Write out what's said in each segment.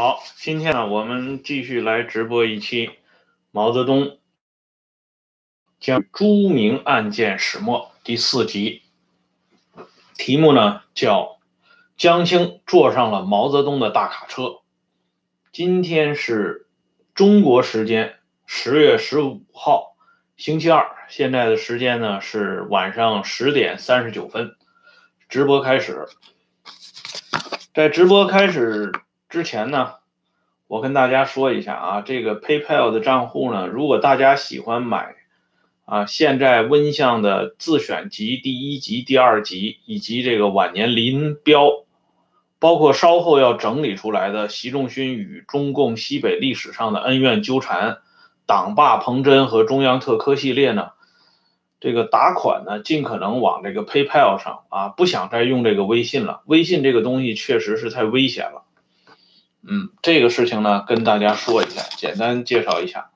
好，今天呢，我们继续来直播一期毛泽东将朱明案件始末第四集，题目呢叫江青坐上了毛泽东的大卡车。今天是中国时间十月十五号，星期二，现在的时间呢是晚上十点三十九分，直播开始。在直播开始。之前呢，我跟大家说一下啊，这个 PayPal 的账户呢，如果大家喜欢买啊，现在温相的自选集第一集、第二集，以及这个晚年林彪，包括稍后要整理出来的习仲勋与中共西北历史上的恩怨纠缠、党霸彭真和中央特科系列呢，这个打款呢，尽可能往这个 PayPal 上啊，不想再用这个微信了，微信这个东西确实是太危险了。嗯，这个事情呢，跟大家说一下，简单介绍一下。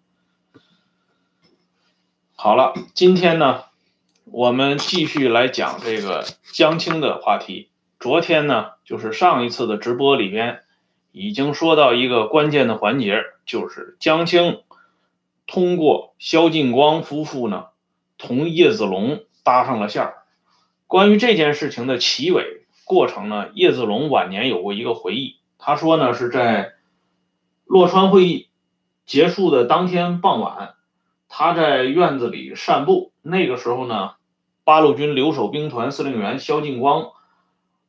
好了，今天呢，我们继续来讲这个江青的话题。昨天呢，就是上一次的直播里边，已经说到一个关键的环节，就是江青通过萧劲光夫妇呢，同叶子龙搭上了线儿。关于这件事情的起尾过程呢，叶子龙晚年有过一个回忆。他说呢，是在洛川会议结束的当天傍晚，他在院子里散步。那个时候呢，八路军留守兵团司令员萧劲光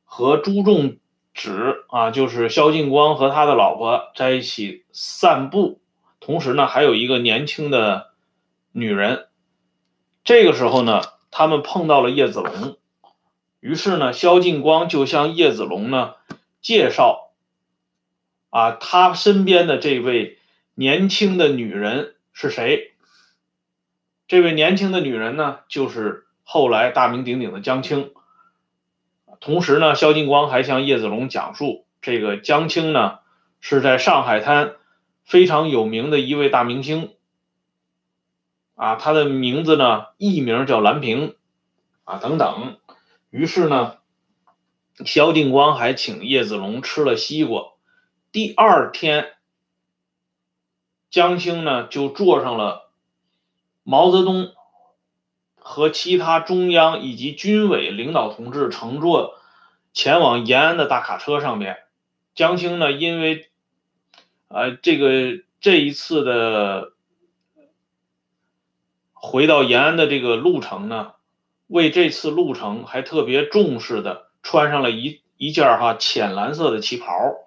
和朱仲指啊，就是萧劲光和他的老婆在一起散步，同时呢，还有一个年轻的女人。这个时候呢，他们碰到了叶子龙，于是呢，萧劲光就向叶子龙呢介绍。啊，他身边的这位年轻的女人是谁？这位年轻的女人呢，就是后来大名鼎鼎的江青。同时呢，萧劲光还向叶子龙讲述，这个江青呢是在上海滩非常有名的一位大明星。啊，他的名字呢，艺名叫蓝萍，啊，等等。于是呢，萧劲光还请叶子龙吃了西瓜。第二天，江青呢就坐上了毛泽东和其他中央以及军委领导同志乘坐前往延安的大卡车上面。江青呢，因为呃这个这一次的回到延安的这个路程呢，为这次路程还特别重视的穿上了一一件哈浅蓝色的旗袍。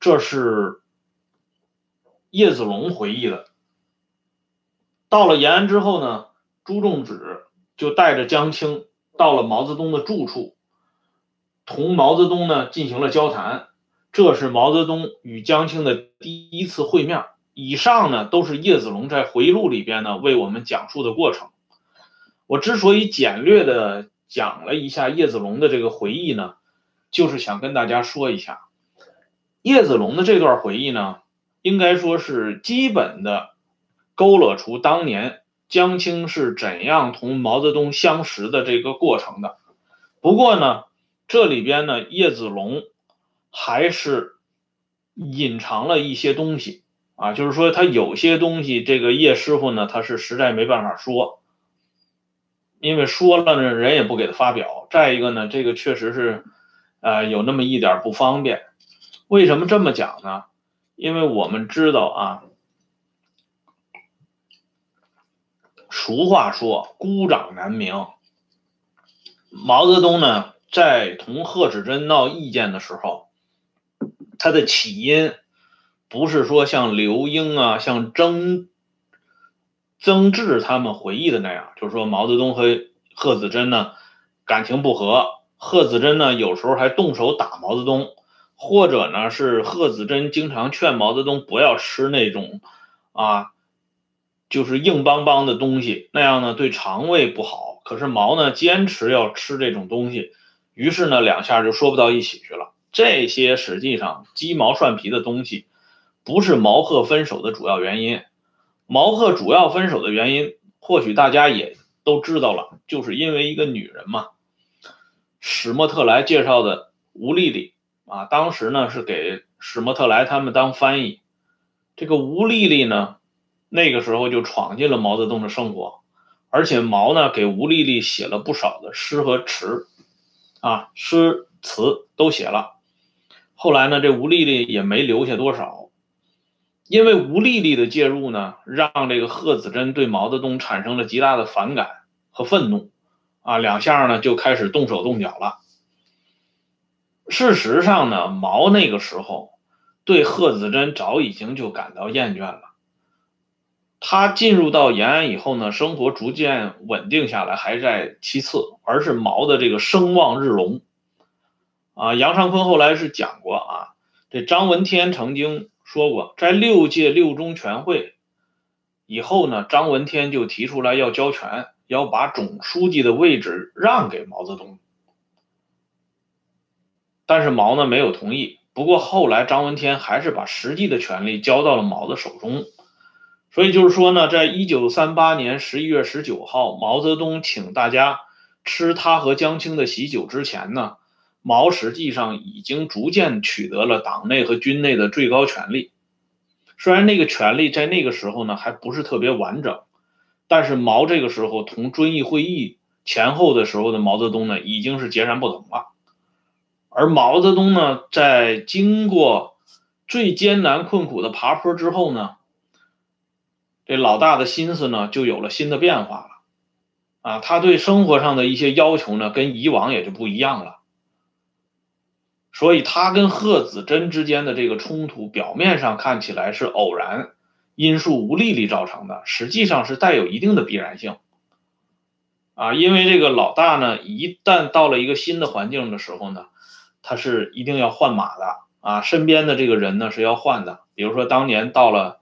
这是叶子龙回忆的。到了延安之后呢，朱仲指就带着江青到了毛泽东的住处，同毛泽东呢进行了交谈。这是毛泽东与江青的第一次会面。以上呢都是叶子龙在回忆录里边呢为我们讲述的过程。我之所以简略的讲了一下叶子龙的这个回忆呢，就是想跟大家说一下。叶子龙的这段回忆呢，应该说是基本的勾勒出当年江青是怎样同毛泽东相识的这个过程的。不过呢，这里边呢，叶子龙还是隐藏了一些东西啊，就是说他有些东西，这个叶师傅呢，他是实在没办法说，因为说了呢，人也不给他发表。再一个呢，这个确实是呃有那么一点不方便。为什么这么讲呢？因为我们知道啊，俗话说“孤掌难鸣”。毛泽东呢，在同贺子珍闹意见的时候，他的起因不是说像刘英啊、像曾曾志他们回忆的那样，就是说毛泽东和贺子珍呢感情不和，贺子珍呢有时候还动手打毛泽东。或者呢，是贺子珍经常劝毛泽东不要吃那种，啊，就是硬邦邦的东西，那样呢对肠胃不好。可是毛呢坚持要吃这种东西，于是呢两下就说不到一起去了。这些实际上鸡毛蒜皮的东西，不是毛贺分手的主要原因。毛贺主要分手的原因，或许大家也都知道了，就是因为一个女人嘛。史莫特莱介绍的吴丽丽。啊，当时呢是给史莫特莱他们当翻译。这个吴丽丽呢，那个时候就闯进了毛泽东的生活，而且毛呢给吴丽丽写了不少的诗和词，啊，诗词都写了。后来呢，这吴丽丽也没留下多少，因为吴丽丽的介入呢，让这个贺子珍对毛泽东产生了极大的反感和愤怒，啊，两下呢就开始动手动脚了。事实上呢，毛那个时候。对贺子珍早已经就感到厌倦了。他进入到延安以后呢，生活逐渐稳定下来还在其次，而是毛的这个声望日隆。啊，杨尚昆后来是讲过啊，这张闻天曾经说过，在六届六中全会以后呢，张闻天就提出来要交权，要把总书记的位置让给毛泽东，但是毛呢没有同意。不过后来张闻天还是把实际的权力交到了毛的手中，所以就是说呢，在一九三八年十一月十九号，毛泽东请大家吃他和江青的喜酒之前呢，毛实际上已经逐渐取得了党内和军内的最高权力。虽然那个权力在那个时候呢还不是特别完整，但是毛这个时候同遵义会议前后的时候的毛泽东呢已经是截然不同了。而毛泽东呢，在经过最艰难困苦的爬坡之后呢，这老大的心思呢就有了新的变化了，啊，他对生活上的一些要求呢，跟以往也就不一样了。所以，他跟贺子珍之间的这个冲突，表面上看起来是偶然因素吴丽丽造成的，实际上是带有一定的必然性。啊，因为这个老大呢，一旦到了一个新的环境的时候呢。他是一定要换马的啊，身边的这个人呢是要换的。比如说当年到了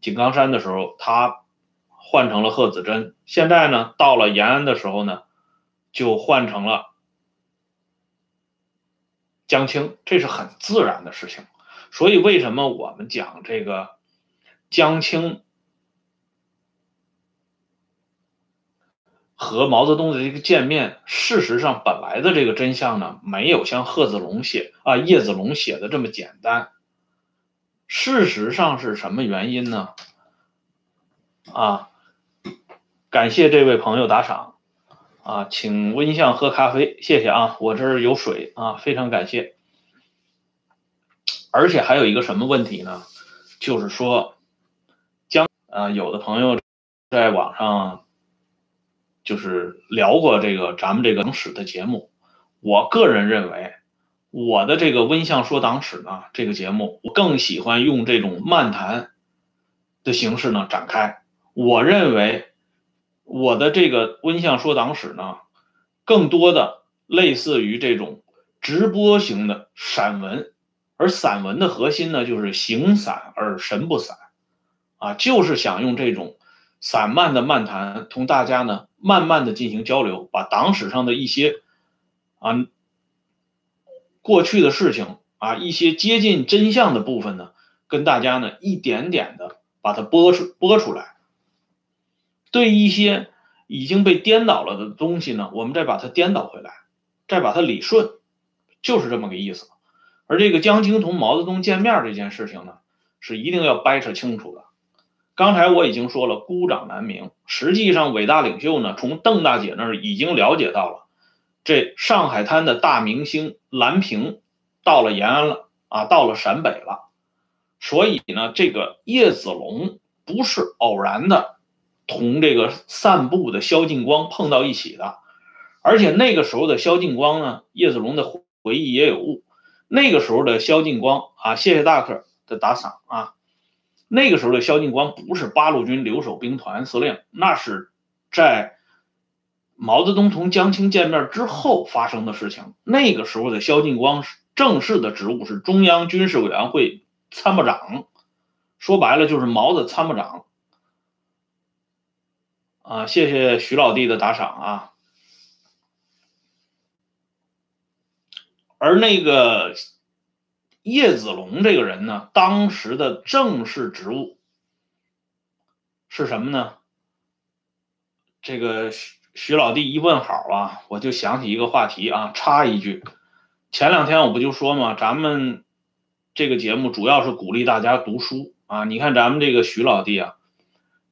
井冈山的时候，他换成了贺子珍；现在呢到了延安的时候呢，就换成了江青，这是很自然的事情。所以为什么我们讲这个江青？和毛泽东的这个见面，事实上本来的这个真相呢，没有像贺子龙写啊叶子龙写的这么简单。事实上是什么原因呢？啊，感谢这位朋友打赏啊，请温相喝咖啡，谢谢啊，我这儿有水啊，非常感谢。而且还有一个什么问题呢？就是说，将啊有的朋友在网上。就是聊过这个咱们这个党史的节目，我个人认为，我的这个温相说党史呢，这个节目我更喜欢用这种漫谈的形式呢展开。我认为我的这个温相说党史呢，更多的类似于这种直播型的散文，而散文的核心呢，就是形散而神不散，啊，就是想用这种。散漫的漫谈，同大家呢慢慢的进行交流，把党史上的一些啊过去的事情啊一些接近真相的部分呢，跟大家呢一点点的把它播出播出来。对一些已经被颠倒了的东西呢，我们再把它颠倒回来，再把它理顺，就是这么个意思。而这个江青同毛泽东见面这件事情呢，是一定要掰扯清楚的。刚才我已经说了，孤掌难鸣。实际上，伟大领袖呢，从邓大姐那儿已经了解到了，这上海滩的大明星蓝萍到了延安了啊，到了陕北了。所以呢，这个叶子龙不是偶然的同这个散步的萧劲光碰到一起的，而且那个时候的萧劲光呢，叶子龙的回忆也有误。那个时候的萧劲光啊，谢谢大客的打赏啊。那个时候的萧劲光不是八路军留守兵团司令，那是在毛泽东同江青见面之后发生的事情。那个时候的萧劲光正式的职务是中央军事委员会参谋长，说白了就是毛的参谋长。啊，谢谢徐老弟的打赏啊。而那个。叶子龙这个人呢，当时的正式职务是什么呢？这个徐徐老弟一问好啊，我就想起一个话题啊，插一句，前两天我不就说嘛，咱们这个节目主要是鼓励大家读书啊。你看咱们这个徐老弟啊，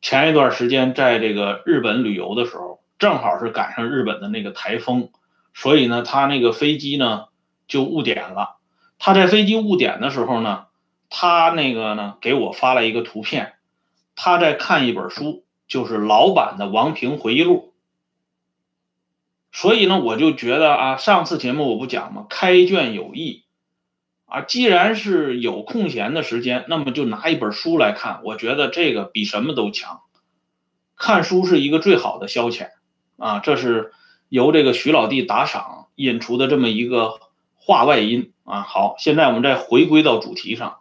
前一段时间在这个日本旅游的时候，正好是赶上日本的那个台风，所以呢，他那个飞机呢就误点了。他在飞机误点的时候呢，他那个呢给我发了一个图片，他在看一本书，就是老版的王平回忆录。所以呢，我就觉得啊，上次节目我不讲吗？开卷有益啊，既然是有空闲的时间，那么就拿一本书来看，我觉得这个比什么都强。看书是一个最好的消遣啊，这是由这个徐老弟打赏引出的这么一个话外音啊。好，现在我们再回归到主题上，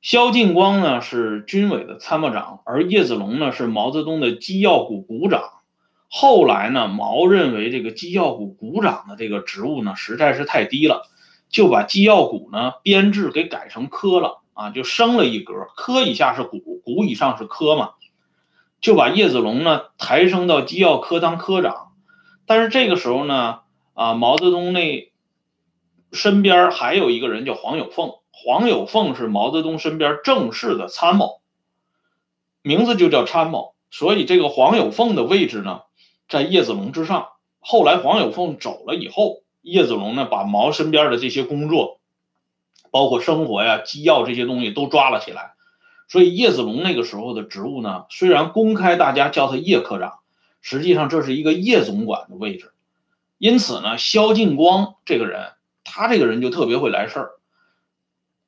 萧劲光呢是军委的参谋长，而叶子龙呢是毛泽东的机要股股长。后来呢，毛认为这个机要股股长的这个职务呢实在是太低了，就把机要股呢编制给改成科了啊，就升了一格，科以下是股，股以上是科嘛，就把叶子龙呢抬升到机要科当科长。但是这个时候呢，啊，毛泽东那身边还有一个人叫黄有凤，黄有凤是毛泽东身边正式的参谋，名字就叫参谋，所以这个黄有凤的位置呢。在叶子龙之上，后来黄有凤走了以后，叶子龙呢把毛身边的这些工作，包括生活呀、机要这些东西都抓了起来。所以叶子龙那个时候的职务呢，虽然公开大家叫他叶科长，实际上这是一个叶总管的位置。因此呢，萧劲光这个人，他这个人就特别会来事儿。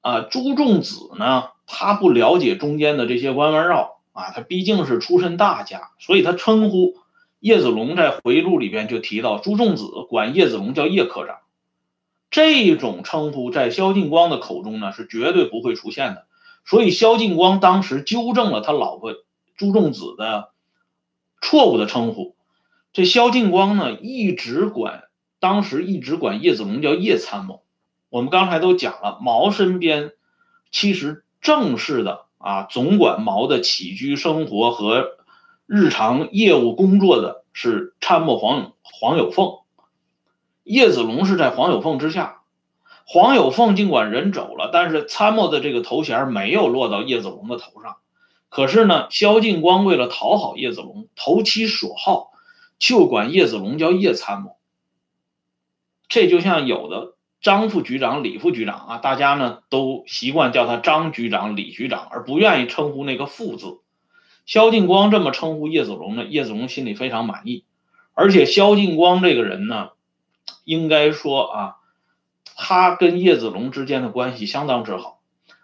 啊，朱仲子呢，他不了解中间的这些弯弯绕啊，他毕竟是出身大家，所以他称呼。叶子龙在回忆录里边就提到，朱仲子管叶子龙叫叶科长，这种称呼在萧劲光的口中呢是绝对不会出现的。所以萧劲光当时纠正了他老婆朱仲子的错误的称呼。这萧劲光呢一直管，当时一直管叶子龙叫叶参谋。我们刚才都讲了，毛身边其实正式的啊总管毛的起居生活和。日常业务工作的是参谋黄黄有凤，叶子龙是在黄有凤之下。黄有凤尽管人走了，但是参谋的这个头衔没有落到叶子龙的头上。可是呢，萧劲光为了讨好叶子龙，投其所好，就管叶子龙叫叶参谋。这就像有的张副局长、李副局长啊，大家呢都习惯叫他张局长、李局长，而不愿意称呼那个副字。萧劲光这么称呼叶子龙呢，叶子龙心里非常满意，而且萧劲光这个人呢，应该说啊，他跟叶子龙之间的关系相当之好。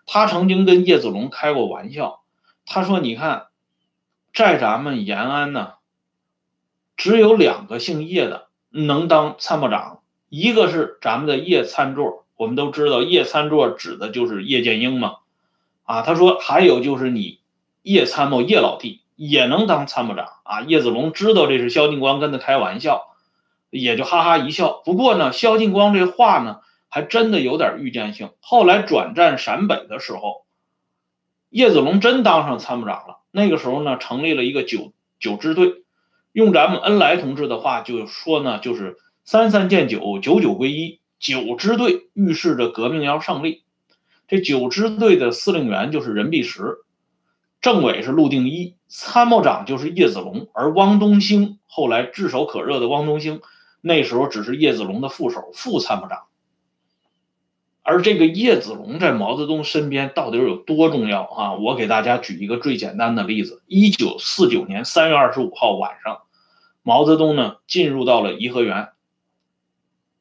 他曾经跟叶子龙开过玩笑，他说：“你看，在咱们延安呢，只有两个姓叶的能当参谋长，一个是咱们的叶参座，我们都知道叶参座指的就是叶剑英嘛，啊，他说还有就是你。”叶参谋叶老弟也能当参谋长啊！叶子龙知道这是萧劲光跟他开玩笑，也就哈哈一笑。不过呢，萧劲光这话呢，还真的有点预见性。后来转战陕北的时候，叶子龙真当上参谋长了。那个时候呢，成立了一个九九支队，用咱们恩来同志的话就说呢，就是三三见九，九九归一。九支队预示着革命要胜利。这九支队的司令员就是任弼时。政委是陆定一，参谋长就是叶子龙，而汪东兴后来炙手可热的汪东兴，那时候只是叶子龙的副手、副参谋长。而这个叶子龙在毛泽东身边到底有多重要啊？我给大家举一个最简单的例子：一九四九年三月二十五号晚上，毛泽东呢进入到了颐和园，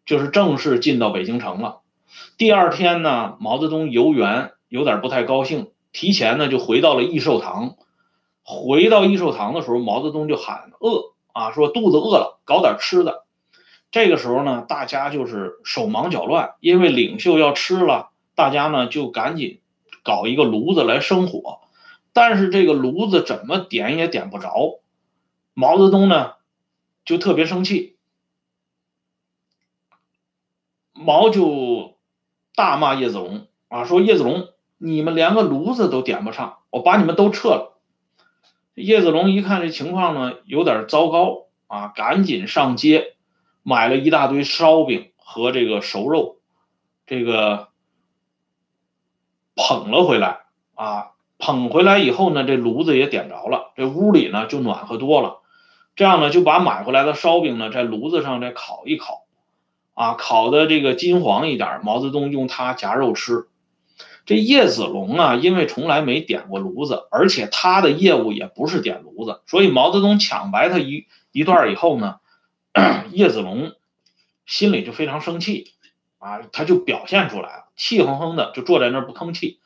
就是正式进到北京城了。第二天呢，毛泽东游园有点不太高兴。提前呢就回到了益寿堂，回到益寿堂的时候，毛泽东就喊饿啊，说肚子饿了，搞点吃的。这个时候呢，大家就是手忙脚乱，因为领袖要吃了，大家呢就赶紧搞一个炉子来生火，但是这个炉子怎么点也点不着，毛泽东呢就特别生气，毛就大骂叶子龙啊，说叶子龙。你们连个炉子都点不上，我把你们都撤了。叶子龙一看这情况呢，有点糟糕啊，赶紧上街买了一大堆烧饼和这个熟肉，这个捧了回来啊。捧回来以后呢，这炉子也点着了，这屋里呢就暖和多了。这样呢，就把买回来的烧饼呢在炉子上再烤一烤，啊，烤的这个金黄一点，毛泽东用它夹肉吃。这叶子龙啊，因为从来没点过炉子，而且他的业务也不是点炉子，所以毛泽东抢白他一一段以后呢，叶子龙心里就非常生气，啊，他就表现出来了，气哼哼的就坐在那儿不吭气。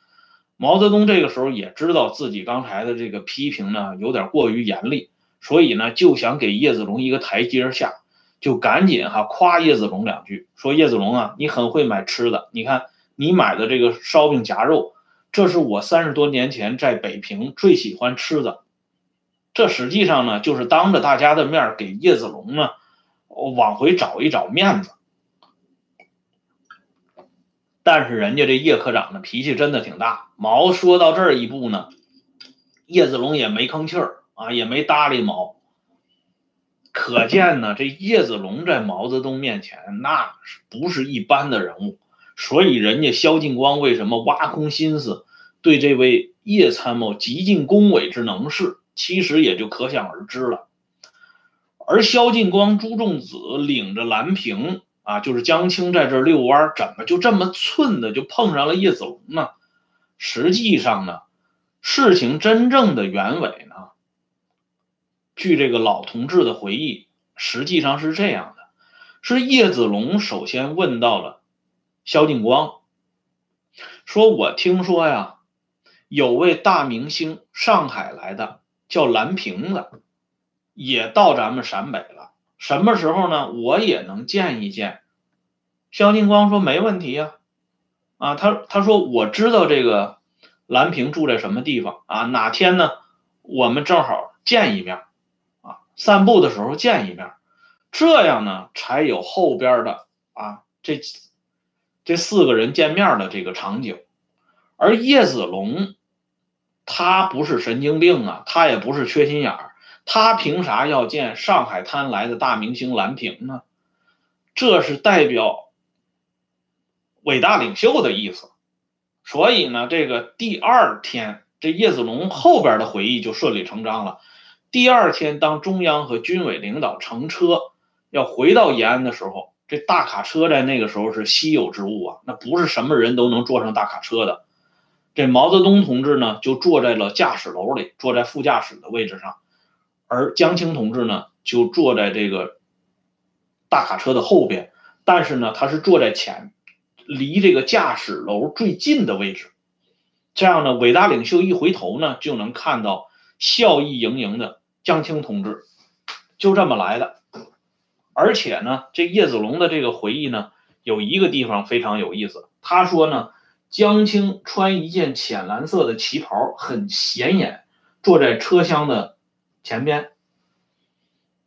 毛泽东这个时候也知道自己刚才的这个批评呢有点过于严厉，所以呢就想给叶子龙一个台阶下，就赶紧哈夸叶子龙两句，说叶子龙啊，你很会买吃的，你看。你买的这个烧饼夹肉，这是我三十多年前在北平最喜欢吃的。这实际上呢，就是当着大家的面给叶子龙呢往回找一找面子。但是人家这叶科长的脾气真的挺大。毛说到这一步呢，叶子龙也没吭气儿啊，也没搭理毛。可见呢，这叶子龙在毛泽东面前那是不是一般的人物？所以，人家萧劲光为什么挖空心思对这位叶参谋极尽恭维之能事，其实也就可想而知了。而萧劲光、朱仲子领着蓝平啊，就是江青在这遛弯，怎么就这么寸的就碰上了叶子龙呢？实际上呢，事情真正的原委呢，据这个老同志的回忆，实际上是这样的：是叶子龙首先问到了。萧劲光说：“我听说呀，有位大明星上海来的，叫蓝瓶子，也到咱们陕北了。什么时候呢？我也能见一见。”萧劲光说：“没问题呀。”啊，他他说：“我知道这个蓝瓶住在什么地方啊？哪天呢？我们正好见一面，散步的时候见一面，这样呢才有后边的啊这。”这四个人见面的这个场景，而叶子龙，他不是神经病啊，他也不是缺心眼儿，他凭啥要见上海滩来的大明星蓝屏呢？这是代表伟大领袖的意思。所以呢，这个第二天，这叶子龙后边的回忆就顺理成章了。第二天，当中央和军委领导乘车要回到延安的时候。这大卡车在那个时候是稀有之物啊，那不是什么人都能坐上大卡车的。这毛泽东同志呢，就坐在了驾驶楼里，坐在副驾驶的位置上，而江青同志呢，就坐在这个大卡车的后边，但是呢，他是坐在前，离这个驾驶楼最近的位置。这样呢，伟大领袖一回头呢，就能看到笑意盈盈的江青同志，就这么来的。而且呢，这叶子龙的这个回忆呢，有一个地方非常有意思。他说呢，江青穿一件浅蓝色的旗袍，很显眼，坐在车厢的前边。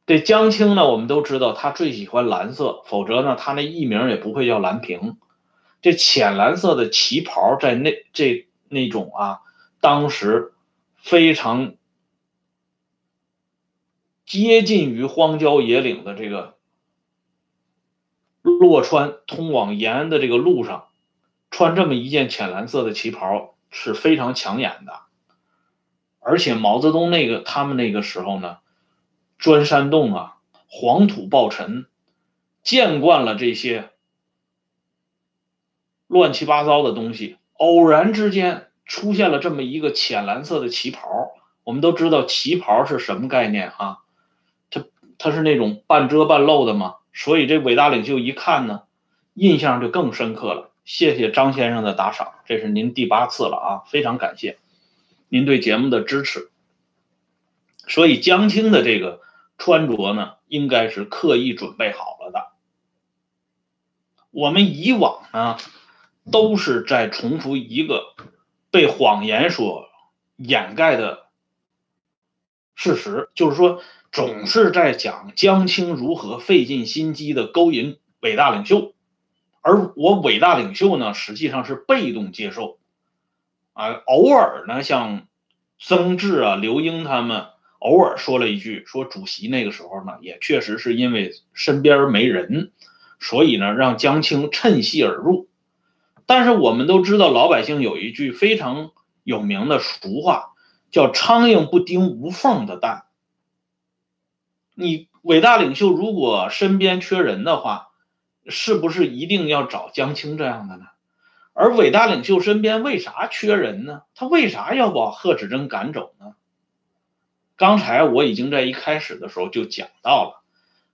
这江青呢，我们都知道他最喜欢蓝色，否则呢，他那艺名也不会叫蓝屏。这浅蓝色的旗袍在那这那种啊，当时非常接近于荒郊野岭的这个。洛川通往延安的这个路上，穿这么一件浅蓝色的旗袍是非常抢眼的。而且毛泽东那个他们那个时候呢，钻山洞啊，黄土暴尘，见惯了这些乱七八糟的东西，偶然之间出现了这么一个浅蓝色的旗袍。我们都知道旗袍是什么概念啊？他是那种半遮半露的吗？所以这伟大领袖一看呢，印象就更深刻了。谢谢张先生的打赏，这是您第八次了啊，非常感谢您对节目的支持。所以江青的这个穿着呢，应该是刻意准备好了的。我们以往呢，都是在重复一个被谎言所掩盖的事实，就是说。总是在讲江青如何费尽心机的勾引伟大领袖，而我伟大领袖呢，实际上是被动接受，啊，偶尔呢，像曾志啊、刘英他们偶尔说了一句，说主席那个时候呢，也确实是因为身边没人，所以呢，让江青趁隙而入。但是我们都知道，老百姓有一句非常有名的俗话，叫“苍蝇不叮无缝的蛋”。你伟大领袖如果身边缺人的话，是不是一定要找江青这样的呢？而伟大领袖身边为啥缺人呢？他为啥要把贺知珍赶走呢？刚才我已经在一开始的时候就讲到了，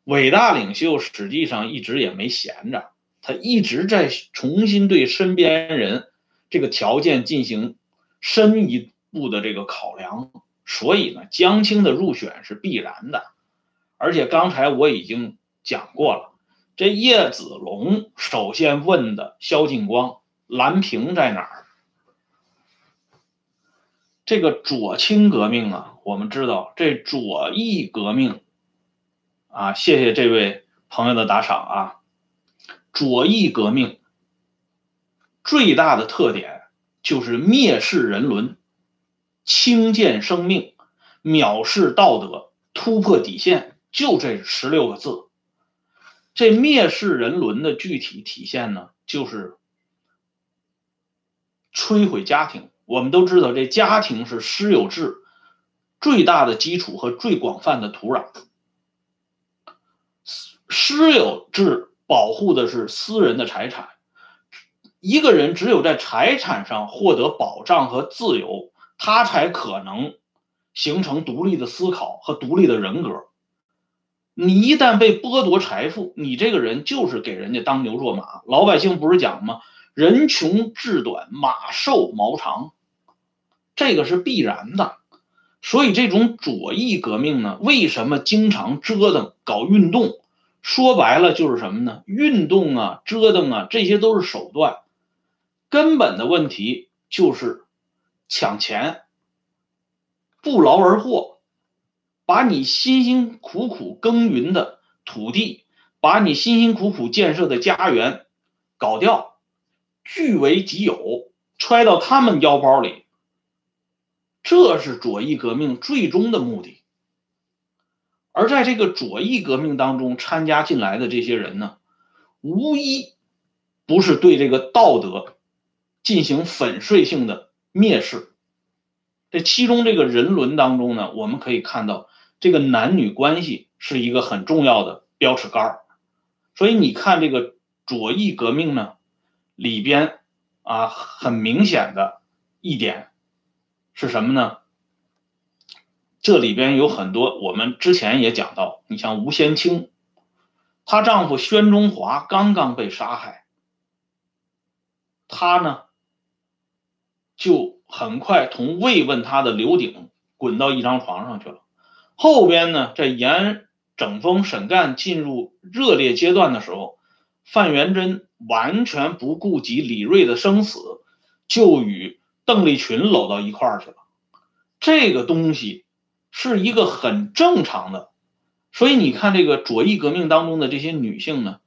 伟大领袖实际上一直也没闲着，他一直在重新对身边人这个条件进行深一步的这个考量，所以呢，江青的入选是必然的。而且刚才我已经讲过了，这叶子龙首先问的萧劲光。蓝屏在哪儿？这个左倾革命啊，我们知道这左翼革命啊，谢谢这位朋友的打赏啊。左翼革命最大的特点就是蔑视人伦、轻贱生命、藐视道德、突破底线，就这十六个字。这蔑视人伦的具体体现呢，就是。摧毁家庭，我们都知道，这家庭是私有制最大的基础和最广泛的土壤。私有制保护的是私人的财产，一个人只有在财产上获得保障和自由，他才可能形成独立的思考和独立的人格。你一旦被剥夺财富，你这个人就是给人家当牛做马。老百姓不是讲吗？人穷志短，马瘦毛长，这个是必然的。所以这种左翼革命呢，为什么经常折腾搞运动？说白了就是什么呢？运动啊，折腾啊，这些都是手段。根本的问题就是抢钱，不劳而获，把你辛辛苦苦耕耘的土地，把你辛辛苦苦建设的家园搞掉。据为己有，揣到他们腰包里，这是左翼革命最终的目的。而在这个左翼革命当中参加进来的这些人呢，无一不是对这个道德进行粉碎性的蔑视。这其中这个人伦当中呢，我们可以看到，这个男女关系是一个很重要的标尺杆。所以你看这个左翼革命呢。里边啊，很明显的一点是什么呢？这里边有很多，我们之前也讲到，你像吴先清，她丈夫宣中华刚刚被杀害，她呢就很快同慰问她的刘鼎滚到一张床上去了。后边呢，在严整风沈干进入热烈阶段的时候，范元贞。完全不顾及李瑞的生死，就与邓丽群搂到一块儿去了。这个东西是一个很正常的，所以你看这个左翼革命当中的这些女性呢，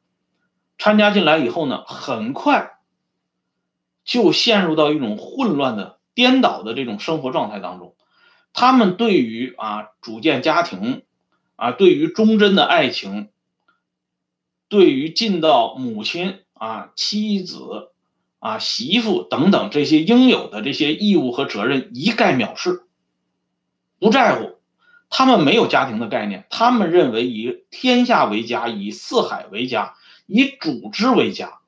参加进来以后呢，很快就陷入到一种混乱的、颠倒的这种生活状态当中。他们对于啊组建家庭，啊对于忠贞的爱情，对于尽到母亲。啊，妻子，啊，媳妇等等这些应有的这些义务和责任一概藐视，不在乎，他们没有家庭的概念，他们认为以天下为家，以四海为家，以组织为家，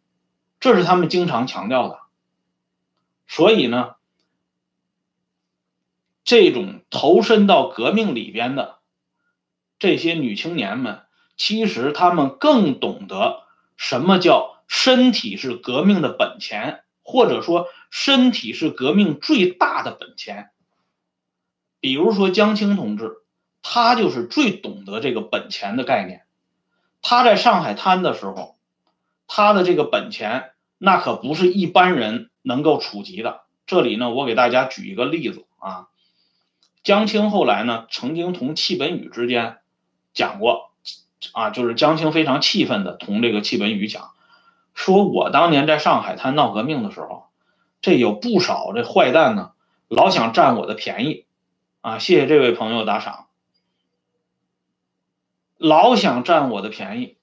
这是他们经常强调的。所以呢，这种投身到革命里边的这些女青年们，其实她们更懂得什么叫。身体是革命的本钱，或者说身体是革命最大的本钱。比如说江青同志，他就是最懂得这个本钱的概念。他在上海滩的时候，他的这个本钱那可不是一般人能够触及的。这里呢，我给大家举一个例子啊，江青后来呢，曾经同戚本禹之间讲过，啊，就是江青非常气愤的同这个戚本禹讲。说我当年在上海滩闹革命的时候，这有不少这坏蛋呢，老想占我的便宜，啊，谢谢这位朋友打赏，老想占我的便宜，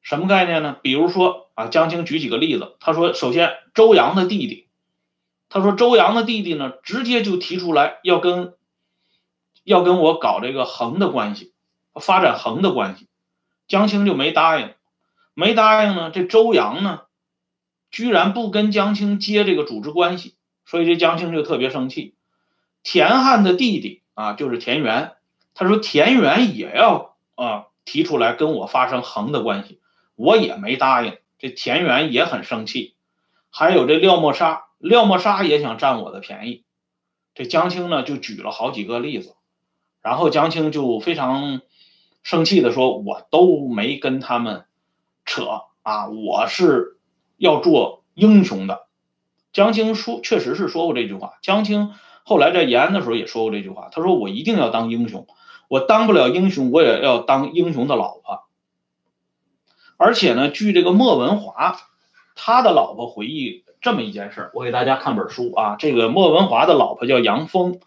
什么概念呢？比如说啊，江青举几个例子，他说，首先周扬的弟弟，他说周扬的弟弟呢，直接就提出来要跟要跟我搞这个横的关系，发展横的关系，江青就没答应，没答应呢，这周扬呢，居然不跟江青接这个主织关系，所以这江青就特别生气。田汉的弟弟啊，就是田园，他说田园也要啊提出来跟我发生横的关系。我也没答应，这田园也很生气，还有这廖沫沙，廖沫沙也想占我的便宜。这江青呢就举了好几个例子，然后江青就非常生气的说：“我都没跟他们扯啊，我是要做英雄的。”江青说，确实是说过这句话。江青后来在延安的时候也说过这句话，他说：“我一定要当英雄，我当不了英雄，我也要当英雄的老婆。”而且呢，据这个莫文华，他的老婆回忆这么一件事，我给大家看本书啊。这个莫文华的老婆叫杨峰，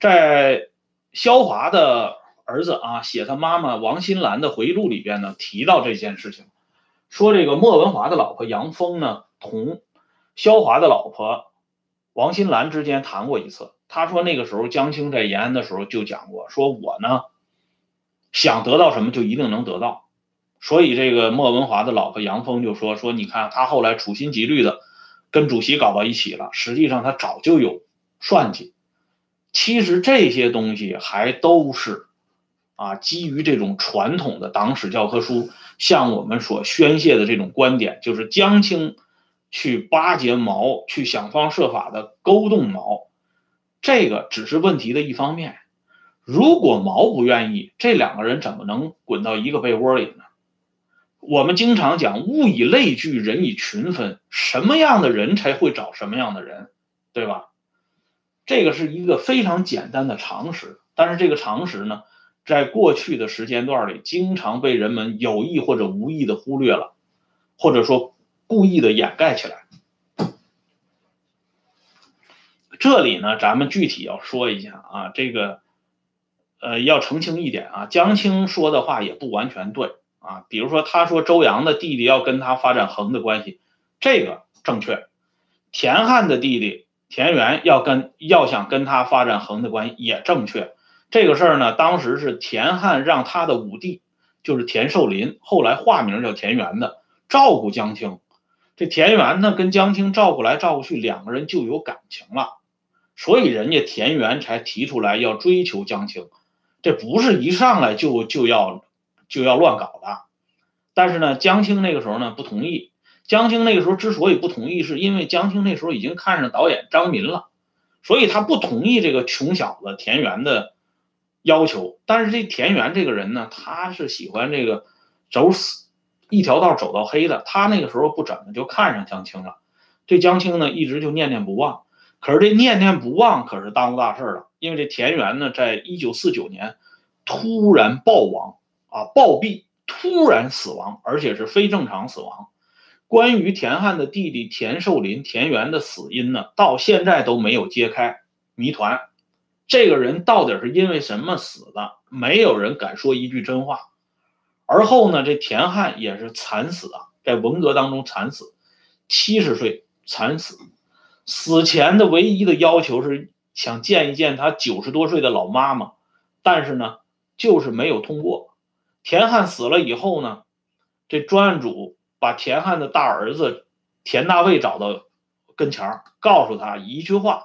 在萧华的儿子啊写他妈妈王新兰的回忆录里边呢，提到这件事情，说这个莫文华的老婆杨峰呢，同萧华的老婆王新兰之间谈过一次。他说那个时候江青在延安的时候就讲过，说我呢想得到什么就一定能得到。所以，这个莫文华的老婆杨峰就说：“说你看，他后来处心积虑的跟主席搞到一起了，实际上他早就有算计。其实这些东西还都是啊，基于这种传统的党史教科书向我们所宣泄的这种观点，就是江青去巴结毛，去想方设法的勾动毛，这个只是问题的一方面。如果毛不愿意，这两个人怎么能滚到一个被窝里呢？”我们经常讲物以类聚，人以群分，什么样的人才会找什么样的人，对吧？这个是一个非常简单的常识，但是这个常识呢，在过去的时间段里，经常被人们有意或者无意的忽略了，或者说故意的掩盖起来。这里呢，咱们具体要说一下啊，这个，呃，要澄清一点啊，江青说的话也不完全对。啊，比如说他说周扬的弟弟要跟他发展横的关系，这个正确。田汉的弟弟田园要跟要想跟他发展横的关系也正确。这个事儿呢，当时是田汉让他的五弟，就是田寿林，后来化名叫田园的，照顾江青。这田园呢，跟江青照顾来照顾去，两个人就有感情了，所以人家田园才提出来要追求江青。这不是一上来就就要。就要乱搞的，但是呢，江青那个时候呢不同意。江青那个时候之所以不同意，是因为江青那时候已经看上导演张民了，所以他不同意这个穷小子田园的要求。但是这田园这个人呢，他是喜欢这个走死一条道走到黑的。他那个时候不怎么就看上江青了，对江青呢一直就念念不忘。可是这念念不忘可是耽误大事了，因为这田园呢，在一九四九年突然暴亡。啊！暴毙，突然死亡，而且是非正常死亡。关于田汉的弟弟田寿林、田园的死因呢，到现在都没有揭开谜团。这个人到底是因为什么死的？没有人敢说一句真话。而后呢，这田汉也是惨死啊，在文革当中惨死，七十岁惨死。死前的唯一的要求是想见一见他九十多岁的老妈妈，但是呢，就是没有通过。田汉死了以后呢，这专案组把田汉的大儿子田大卫找到跟前儿，告诉他一句话：“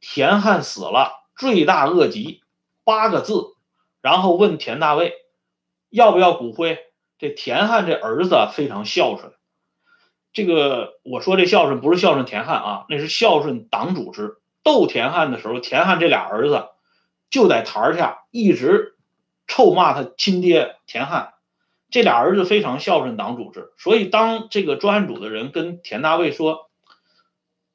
田汉死了，罪大恶极。”八个字，然后问田大卫要不要骨灰。这田汉这儿子非常孝顺，这个我说这孝顺不是孝顺田汉啊，那是孝顺党组织。斗田汉的时候，田汉这俩儿子就在台下一直。臭骂他亲爹田汉，这俩儿子非常孝顺党组织，所以当这个专案组的人跟田大卫说，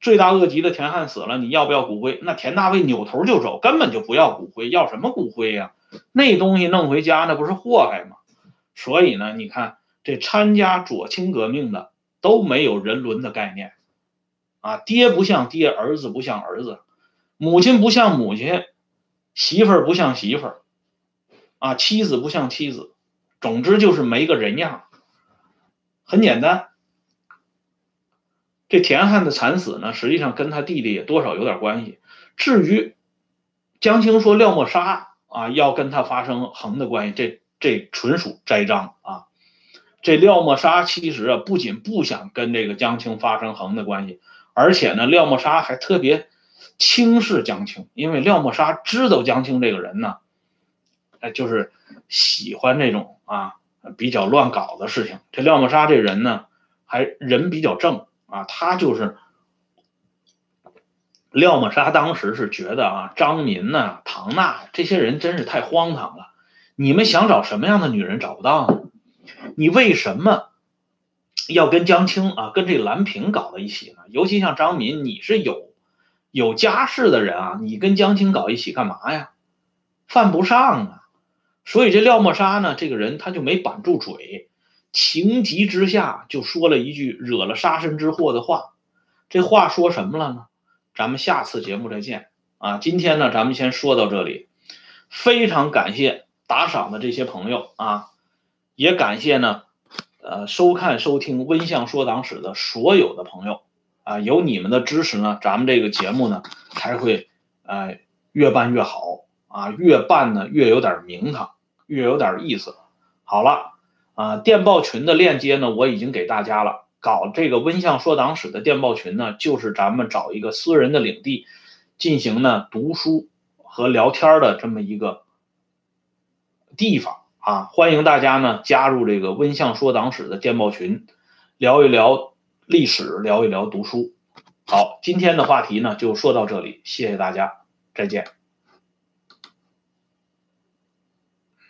罪大恶极的田汉死了，你要不要骨灰？那田大卫扭头就走，根本就不要骨灰，要什么骨灰呀？那东西弄回家那不是祸害吗？所以呢，你看这参加左倾革命的都没有人伦的概念，啊，爹不像爹，儿子不像儿子，母亲不像母亲，媳妇儿不像媳妇儿。啊，妻子不像妻子，总之就是没个人样。很简单，这田汉的惨死呢，实际上跟他弟弟也多少有点关系。至于江青说廖沫沙啊要跟他发生横的关系，这这纯属栽赃啊。这廖沫沙其实啊，不仅不想跟这个江青发生横的关系，而且呢，廖沫沙还特别轻视江青，因为廖沫沙知道江青这个人呢，哎，就是喜欢这种啊比较乱搞的事情。这廖沫沙这人呢，还人比较正啊，他就是廖沫沙当时是觉得啊，张民呐、唐娜这些人真是太荒唐了，你们想找什么样的女人找不到呢？你为什么要跟江青啊，跟这蓝萍搞到一起呢？尤其像张敏，你是有有家室的人啊，你跟江青搞一起干嘛呀？犯不上啊。所以这廖沫沙呢，这个人他就没板住嘴，情急之下就说了一句惹了杀身之祸的话。这话说什么了呢？咱们下次节目再见啊！今天呢，咱们先说到这里。非常感谢打赏的这些朋友啊！也感谢呢，呃，收看收听《温相说党史》的所有的朋友啊，有你们的支持呢，咱们这个节目呢才会呃越办越好啊，越办呢越有点名堂，越有点意思。好了啊，电报群的链接呢我已经给大家了，搞这个《温相说党史》的电报群呢，就是咱们找一个私人的领地进行呢读书和聊天的这么一个地方。啊，欢迎大家呢加入这个温相说党史的电报群，聊一聊历史，聊一聊读书。好，今天的话题呢就说到这里，谢谢大家，再见。